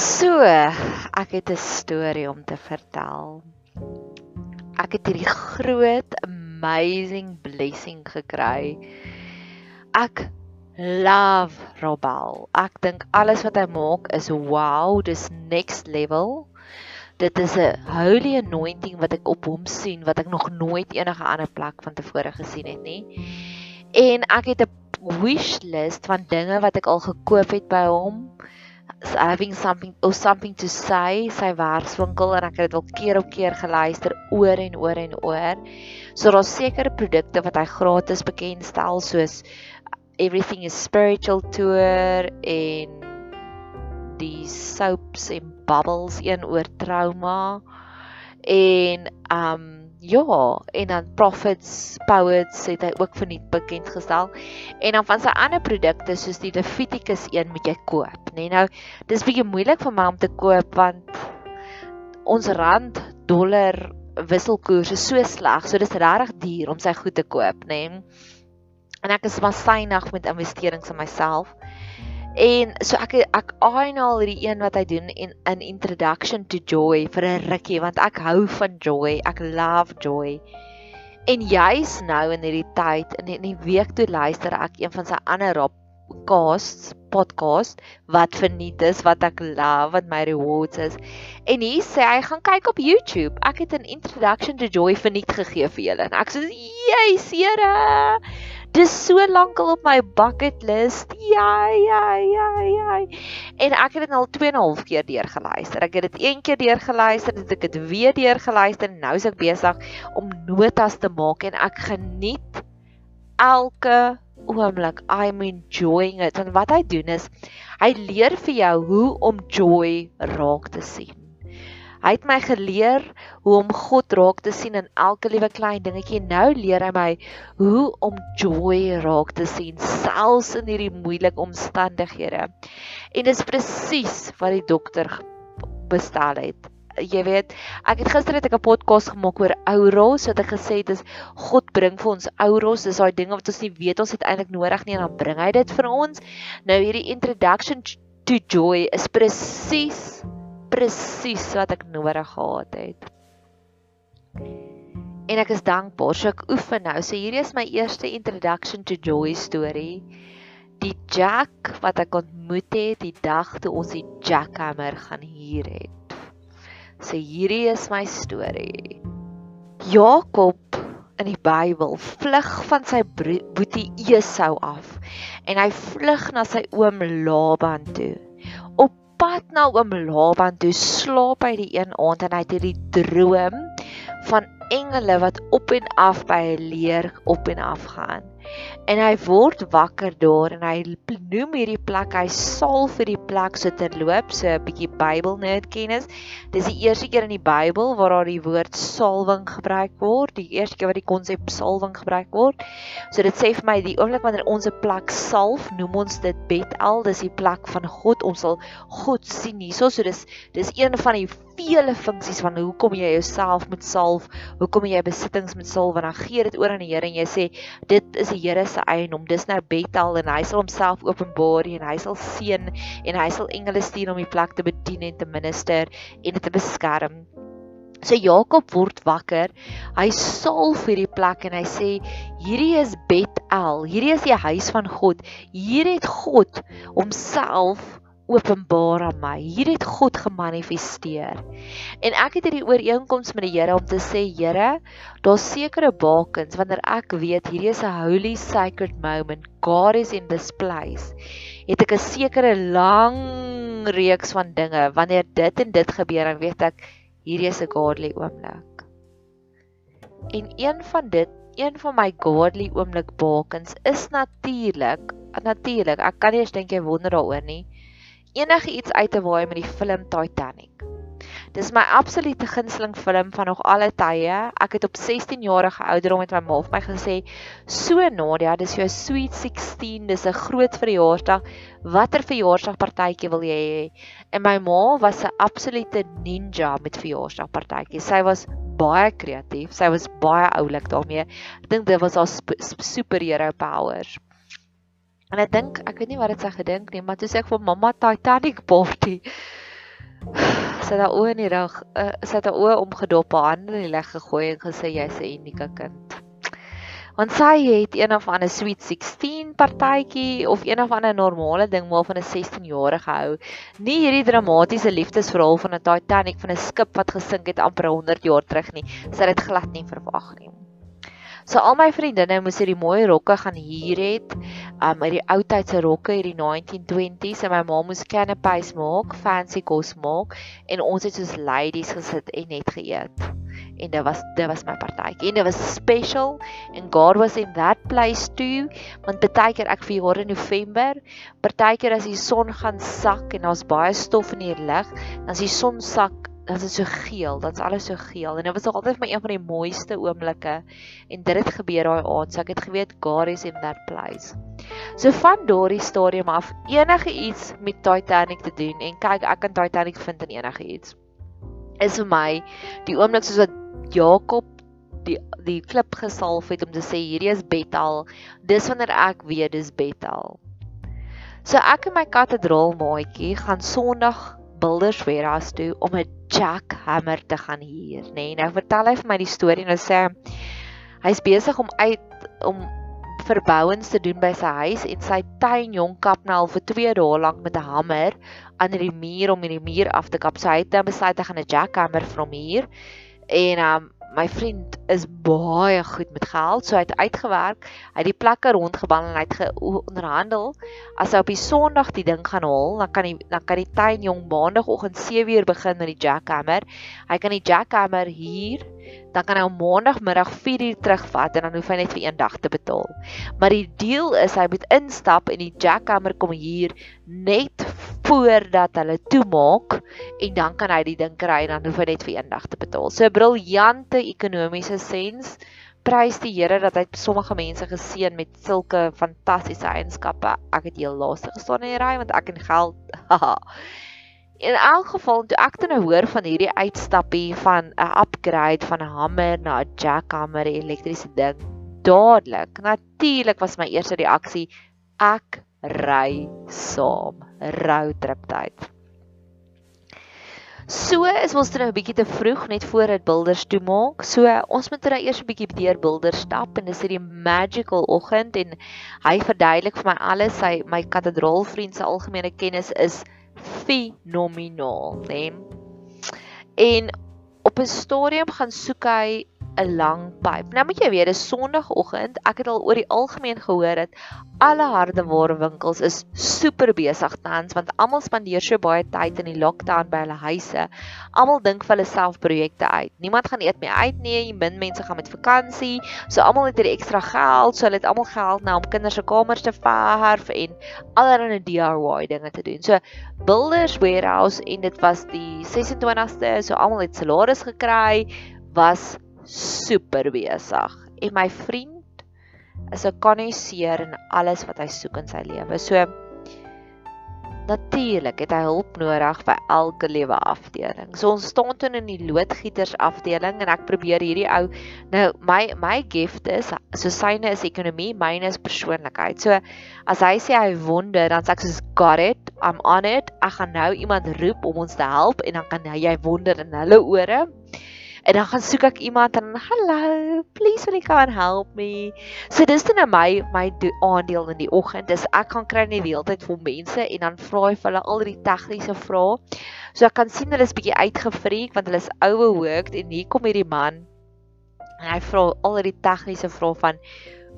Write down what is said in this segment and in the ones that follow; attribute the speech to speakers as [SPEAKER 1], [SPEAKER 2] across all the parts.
[SPEAKER 1] So, ek het 'n storie om te vertel. Ek het hierdie groot amazing blessing gekry. Ek love Robal. Ek dink alles wat hy maak is wow, dis next level. Dit is 'n holy anointing wat ek op hom sien wat ek nog nooit enige ander plek van tevore gesien het nie. En ek het 'n wish list van dinge wat ek al gekoop het by hom having something or something to say sy werkswinkel en ek het dit al keer op keer geluister oor en oor en oor. So daar's sekere produkte wat hy gratis bekendstel soos everything is spiritual tour en die soaps en bubbles een oor trauma en um ja en dan prophets poets het hy ook verniet bekend gestel. En dan van sy ander produkte soos die Leviticus een moet jy koop nê. Nee, nou dis bietjie moeilik vir my om te koop want ons rand dollar wisselkoers is so sleg so dis regtig duur om sy goed te koop nê. Nee en ek is maar synig met investerings in myself. En so ek ek aanhaal hierdie een wat hy doen in 'n introduction to joy vir 'n rukkie want ek hou van joy. Ek love joy. En juis nou in hierdie tyd in die, in die week toe luister ek een van sy ander podcasts, podcast wat verniet is wat ek love wat my rewards is. En hier sê hy gaan kyk op YouTube. Ek het 'n introduction to joy verniet gegee vir julle en ek sê jy Here Dis so lank al op my bucket list. Ja, ja, ja, ja. En ek het dit al 2 en 'n half keer deurgeluister. Ek het dit een keer deurgeluister, dit ek het weer deurgeluister en nou is ek besig om notas te maak en ek geniet elke oomblik. I'm enjoying it. En wat hy doen is hy leer vir jou hoe om joy raak te sien. Hy het my geleer hoe om God raak te sien in elke liewe klein dingetjie. Nou leer hy my hoe om joy raak te sien selfs in hierdie moeilike omstandighede. En dis presies wat die dokter bestel het. Jy weet, ek het gister ek 'n podcast gemaak oor auros, wat ek gesê het is God bring vir ons auros, dis daai dinge wat ons nie weet ons het eintlik nodig nie en dan bring hy dit vir ons. Nou hierdie introduction to joy is presies presies wat ek nodig gehad het. En ek is dankbaar. So ek oefen nou. So hierdie is my eerste introduction to joy story. Die Jack wat ek ontmoet het die dag toe ons die jackhammer gaan hier het. So hierdie is my storie. Jakob in die Bybel vlug van sy boetie Esau af en hy vlug na sy oom Laban toe pad na oom Laban toe slaap hy die een aand en hy het hierdie droom van engele wat op en af by 'n leer op en af gaan en hy word wakker daar en hy noem hierdie plek hy sal vir die plek so terloop so 'n bietjie Bybel nerd kennis dis die eerste keer in die Bybel waar daar die woord salwing gebruik word die eerste keer wat die konsep salwing gebruik word. So dit sê vir my die oomblik wanneer ons 'n plek salf noem ons dit Bethel dis die plek van God ons sal God sien hierso. So dis dis een van die vele funksies van hoekom jy jouself moet salf hoekom jy besittings moet salf en dan gee dit oor aan die Here en jy sê dit is die die Here se eiendom. Dis nou Bethel en hy sal homself openbaar en hy sal seën en hy sal engele stuur om die plek te bedien en te minister en te beskerm. So Jakob word wakker. Hy salf hierdie plek en hy sê hierdie is Bethel. Hierdie is die huis van God. Hier het God homself openbaar aan my. Hier het God gemanifesteer. En ek het hierdie ooreenkoms met die Here om te sê, Here, daar's sekere bakens wanneer ek weet hierdie is 'n holy sacred moment. God is in this place. Het ek 'n sekere lang reeks van dinge. Wanneer dit en dit gebeur, dan weet ek hierdie is 'n godly oomblik. En een van dit, een van my godly oomblik bakens is natuurlik, natuurlik. Ek kan nie eens dink jy wonder daaroor nie enige iets uit te waai met die film Titanic. Dis my absolute gunsteling film van nog alle tye. Ek het op 16 jarige ouderdom met my ma vir my gesê, "So Nadia, dis jou sweet 16, dis 'n groot verjaarsdag. Watter verjaarsdagpartytjie wil jy hê?" En my ma was 'n absolute ninja met verjaarsdagpartytjies. Sy was baie kreatief. Sy was baie oulik daarmee. Ek dink dit was haar superhero powers. En ek dink, ek weet nie wat dit sy gedink nie, maar toe sê ek vir mamma Titanic party. sy het haar oë in die rug, sy het haar oë omgedop, haar hande in die lug gegooi en gesê jy's 'n unieke kind. Want sy het een of ander sweet 16 partytjie of een of ander normale ding maar van 'n 16-jarige hou. Nie hierdie dramatiese liefdesverhaal van 'n Titanic van 'n skip wat gesink het amper 100 jaar terug nie. Sy het dit glad nie verwag nie. So al my vriendinne moes hierdie mooi rokke gaan huur het. Um uit die ou tyd se rokke hierdie 1920s en my ma moes canapés maak, fancy kos maak en ons het soos ladies gesit en net geëet. En dit was dit was my partytjie. En dit was special and God was in that place too. Want baie keer ek vir jare in November, baie keer as die son gaan sak en daar's baie stof in die lug, dan as die son sak dan is dit so geel, dan's alles so geel en dit was altyd vir my een van die mooiste oomblikke en dit het gebeur daai aand, so ek het geweet God is in that place. So van daardie stadium af enige iets met Titanic te doen en kyk ek kan Titanic vind in enige iets. Is vir my die oomblik soos wat Jakob die die klip gesalf het om te sê hierdie is Bethel, dis wanneer ek weet dis Bethel. So ek en my katedraal maatjie gaan Sondag Builders Warehouse toe om 'n jackhammer te gaan huur, nê. Nee. Nou vertel hy vir my die storie en hy sê hy's besig om uit om verbouings te doen by sy huis en sy tuin jong kap nou al vir 2 dae lank met 'n hamer aan die muur om die muur af te kap. So hy het dan besluit hy gaan 'n jackhammer vir hom huur en um my vriend is baie goed met geld, so hy het uitgewerk, hy het die plekke rondgebal en hy het onderhandel as hy op die Sondag die ding gaan haal, dan kan hy dan kan die tuin jong maandagooggend 7uur begin met die jackhammer. Hy kan die jackhammer hier dan kan hy op maandagmiddag 4 uur terugvat en dan hoef hy net vir een dag te betaal. Maar die deal is hy moet instap en die jackhammer kom hier net voordat hulle toemaak en dan kan hy die ding kry en dan hoef hy net vir een dag te betaal. So 'n briljante ekonomiese sens. Prys die Here dat hy sommige mense geseën met sulke fantastiese eienskappe. Ek het heel laaste gestaan in die ry want ek het geld. In elk geval toe ek dan nou hoor van hierdie uitstappie van 'n upgrade van 'n hamer na 'n jackhammer elektriese ding, dadelik, natuurlik was my eerste reaksie ek ry saam. Road trip tyd. So is ons nou 'n bietjie te vroeg net voor dit bilders toe maak. So ons moet nou eers 'n bietjie deur bilders stap en dis hierdie magical oggend en hy verduidelik vir my alles. Sy my katedraal vriend se algemene kennis is fenomenaal, né? En op 'n stadium gaan soek hy 'n lang pyp. Nou moet jy weet, dis Sondagoggend. Ek het al oor die algemeen gehoor dat alle hardeware winkels is super besig tans want almal spandeer so baie tyd in die lockdown by hulle huise. Almal dink vir hulle self projekte uit. Niemand gaan eet meer uit nie. Min mense gaan met vakansie. So almal het hierdie ekstra geld. So hulle het almal geld nou om kinders se kamers te verf en allerlei DIY dinge te doen. So Builders Warehouse en dit was die 26ste. So almal het salaris gekry was super besig. En my vriend is 'n konnoisseur in alles wat hy soek in sy lewe. So natuurlik het hy hulp nodig by elke lewe afdeling. So ons staan toe in die loodgieters afdeling en ek probeer hierdie ou nou my my gift is so syne is ekonomie, myne is persoonlikheid. So as hy sê hy wonder, dan sê ek soos got it, I'm on it. Ek gaan nou iemand roep om ons te help en dan kan hy wonder in hulle ore. En dan gaan soek ek iemand en hallo, please will you come and help me. So dis dan my my aandeel in die oggend. Dis ek gaan kry net die hele tyd vir mense en dan vra ek vir hulle al die tegniese vrae. So ek kan sien hulle is bietjie uitgefreek want hulle is overworked en hier kom hierdie man en hy vra al die tegniese vrae van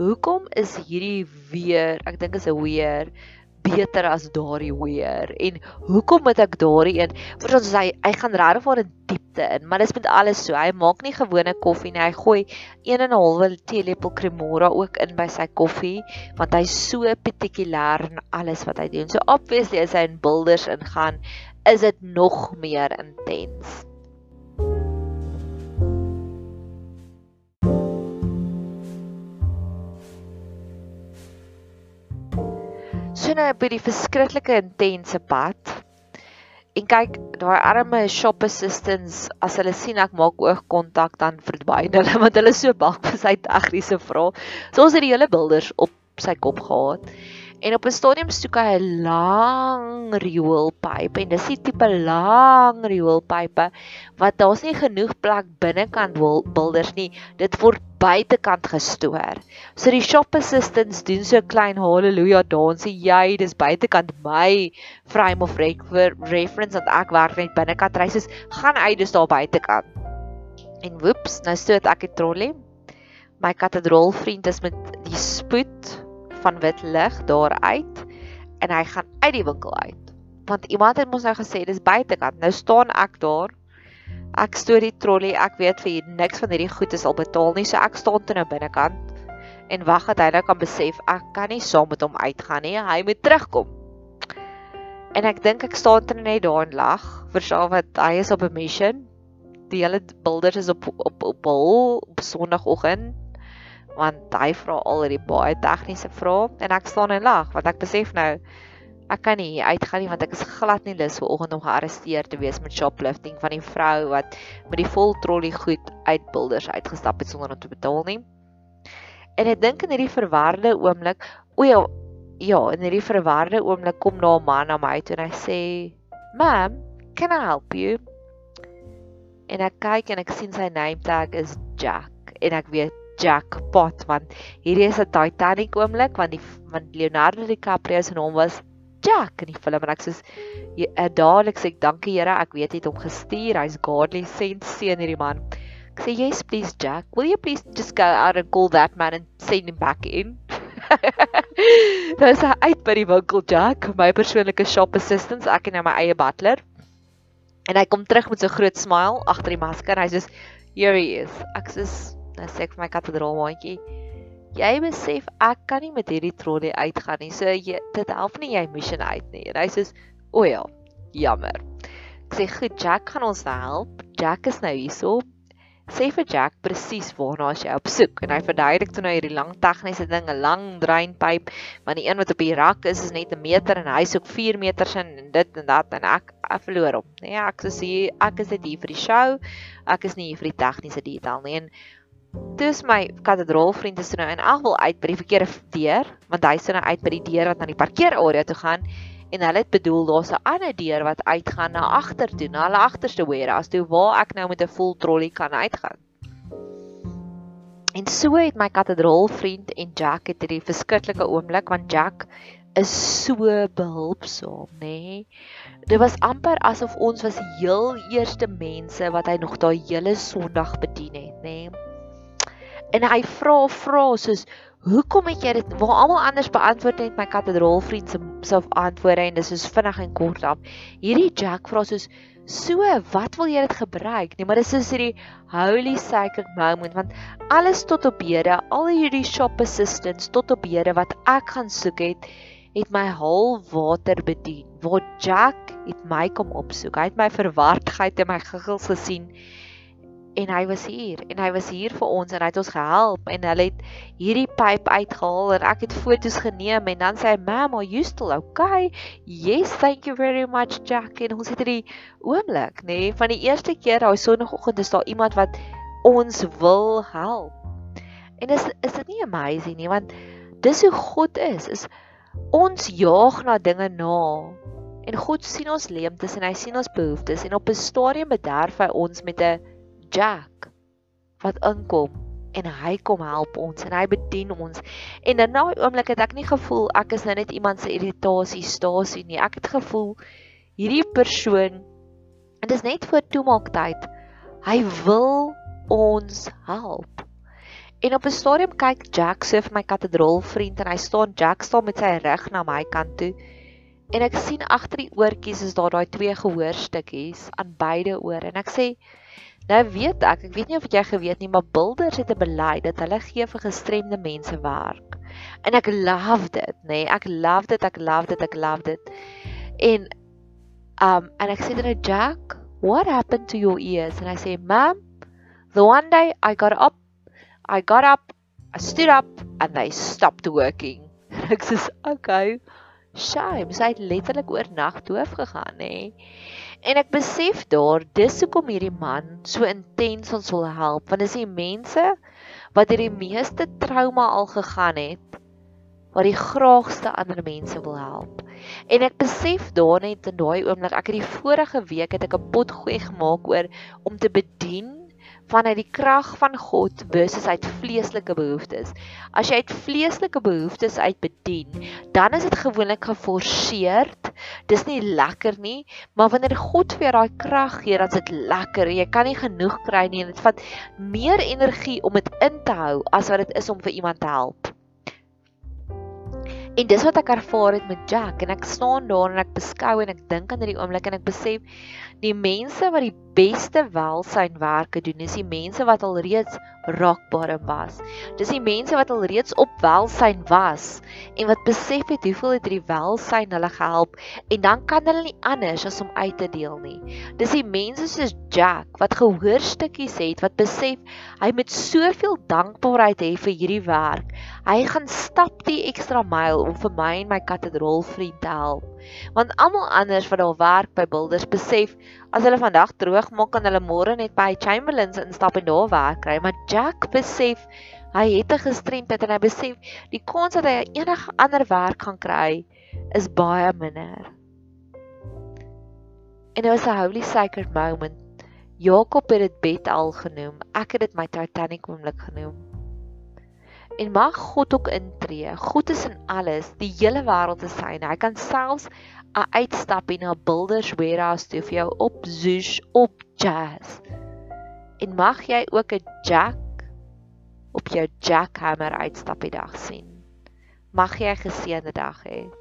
[SPEAKER 1] hoekom is hierdie weer, ek dink is 'n weer beter as daardie weer en hoekom moet ek daardie een vir ons hy hy gaan regtig vir 'n diepte in maar dis met alles so. Hy maak nie gewone koffie nie. Hy gooi 1 en 'n halwe teelepel cremora ook in by sy koffie want hy's so partikulêr in alles wat hy doen. So obviously as hy in boulders ingaan is dit nog meer intens so nou by die verskriklike intense pad. En kyk, daai arme shop assistants, as hulle sien ek maak oogkontak dan verdwyn hulle want hulle is so bang vir sy tegniese vrae. So ons het die hele bilders op sy kop gehad. En op 'n stadium soek hy 'n lang rioolpyp en dis die tipe lang rioolpype wat daar's nie genoeg plek binnekant builders nie. Dit word buitekant gestoor. So die shop assistants doen so 'n klein haleluja dansie. Jy, dis buitekant my frame of reference dat ek werk net binnekant. Hy sê gaan uit dis daar buitekant. En woeps, nou stoot ek die trolley. My katedraal vriend is met die spoed van wit lig daar uit en hy gaan uit die winkel uit. Want iemand het mos nou gesê dis buitekant. Nou staan ek daar. Ek stoor die trolley. Ek weet vir niks van hierdie goed is al betaal nie. So ek staan toe nou binnekant en wag dat hy nou kan besef ek kan nie saam met hom uitgaan nie. Hy moet terugkom. En ek dink ek staan toe net daar en lag vir sy wat hy is op 'n mission. Die hele builders is op op op hul op Sondagoggend want hy vra al hierdie baie tegniese vrae en ek staan en lag want ek besef nou ek kan nie uitgaan nie want ek is glad nie lus vir oggend om gearresteer te wees met shoplifting van die vrou wat met die vol trolley goed uit builders uitgestap het sonder om te betaal nie. En ek dink in hierdie verwarde oomblik, o ja, ja, in hierdie verwarde oomblik kom daar 'n man na my toe en hy sê, "Ma'am, can I help you?" En ek kyk en ek sien sy name tag is Jack en ek weet jackpot want hierdie is 'n Titanic oomblik want die want Leonardo DiCaprio se naam was Jack in die film. En ek sê uh, dadelik sê ek dankie Here ek weet jy het hom gestuur. Hy's godly sent seën hierdie man. Ek sê yes please Jack. Will you please just go out and call that man and send him back in? Dis uit by die winkel Jack. My persoonlike shop assistant ek en my eie butler. En hy kom terug met so groot smile agter die masker hy sê here he is. Ek sê Nou sê ek vir my katedraal maatjie, jy besef ek kan nie met hierdie trolley uitgaan nie. So jy dit help nie jy mission uit nie. En hy sê, "O ja, jammer." Ek sê, "Goed, Jack gaan ons help. Jack is nou hierso." Sê vir Jack presies waarna jy op soek en hy verduidelik toe nou hierdie lang tegniese ding, 'n lang dreinpyp, want die een wat op die rak is is net 'n meter en hy soek 4 meters in en dit en dat en ek ek verloor hom. Nee, ek sê ek is dit hier vir die show. Ek is nie hier vir die tegniese detail nie. En Dis my katedraalvriend is nou in elk geval uit by die verkeerde deur, want hy sien nou uit by die deur wat na die parkeerarea toe gaan en hulle het bedoel daar's 'n ander deur wat uitgaan na agter toe, na hulle agterste warehouse toe waar ek nou met 'n vol trolley kan uitgaan. En so het my katedraalvriend en Jack het hierdie verskriklike oomblik want Jack is so behulpsaam, nê? Nee? Dit was amper asof ons was die heel eerste mense wat hy nog daai hele Sondag bedien het, nê? Nee? En hy vra vra soos hoekom het jy dit waar almal anders beantwoord net my katedraal vriend se self antwoorde en dis soos vinnig en kort af. Hierdie Jack vra soos so wat wil jy dit gebruik? Nee maar dis is hierdie holy sacred moment want alles tot op hede al hierdie shop assistants tot op hede wat ek gaan soek het het my hal water bedien. Waar Jack het my kom opsoek. Hy het my verwardheid en my giggels gesien en hy was hier en hy was hier vir ons en hy het ons gehelp en hulle het hierdie pyp uitgehaal en ek het foto's geneem en dan sê hy mam are you still okay? Yes thank you very much Jack. En ons het hierdie oomblik nê nee, van die eerste keer daai sonoggend is daar iemand wat ons wil help. En is is dit nie amazing nie want dis hoe God is is ons jaag na dinge na en God sien ons leemtes en hy sien ons behoeftes en op 'n stadium bederf hy ons met 'n Jack wat inkom en hy kom help ons en hy bedien ons. En in daai oomblik het ek nie gevoel ek is nou net iemand se irritasiestasie nie. Ek het gevoel hierdie persoon en dit is net vir toemaaktyd. Hy wil ons help. En op 'n stadium kyk Jack so vir my katedraal vriend en hy staan Jack staan met sy rug na my kant toe. En ek sien agter die oortjies is daar daai twee gehoorstukkies aan beide ore en ek sê Nou weet ek, ek weet nie of jy geweet nie, maar builders het 'n beleid dat hulle gee vir gestremde mense werk. En ek love dit, nê? Nee, ek love dit, ek love dit, ek love dit. En um en ek sê dan nou Jack, what happened to your ears? And I say, "Ma'am, the one day I got up, I got up, I stood up and they stopped working." ek sê, "Okay." Shame, sy het letterlik oor nag doof gegaan? Nee. En ek besef daar, dis hoekom hierdie man so intens ons wil help, want dis die mense wat hierdie meeste trauma al gegaan het wat die graagste ander mense wil help. En ek besef daar net in daai oomblik, ek het die vorige week het ek 'n pot gooi gemaak oor om te bedien vanuit die krag van God versus uit vleeslike behoeftes. As jy uit vleeslike behoeftes uit bedien, dan is dit gewoonlik geforseerd. Dis nie lekker nie, maar wanneer God vir jou daai krag gee, dan is dit lekker. Jy kan nie genoeg kry nie en dit vat meer energie om dit in te hou as wat dit is om vir iemand te help. En dis wat ek ervaar het met Jack en ek staan daar en ek beskou en ek dink aan hierdie oomblik en ek besef die mense wat die beste welsynwerke doen, is die mense wat al reeds bottom was. Dis die mense wat al reeds op welsyn was en wat besef het hoeveel het hierdie welsyn hulle gehelp en dan kan hulle nie anders as om uit te deel nie. Dis die mense soos Jack wat gehoorstukkies het wat besef hy met soveel dankbaarheid hê vir hierdie werk. Hy gaan stap die ekstra myl om vir my en my katedraal vriend te help. Want almal anders wat daar werk by builders besef as hulle vandag droog maak kan hulle môre net by Chamberlains instap en daar werk kry, maar Jack besef hy het 'n gestremdheid en hy besef die kans dat hy enige ander werk gaan kry is baie minder. En dit was 'n holy sacred moment. Jakob het dit Bethel genoem. Ek het dit my Titanic oomblik genoem. En mag God ook intree. God is in alles. Die hele wêreld is syne. Hy kan selfs 'n uitstap in 'n builders warehouse toe vir jou op Zoosh op Jazz. En mag jy ook 'n Jack op jou jackhammer uitstap die dag sien. Mag jy 'n geseënde dag hê.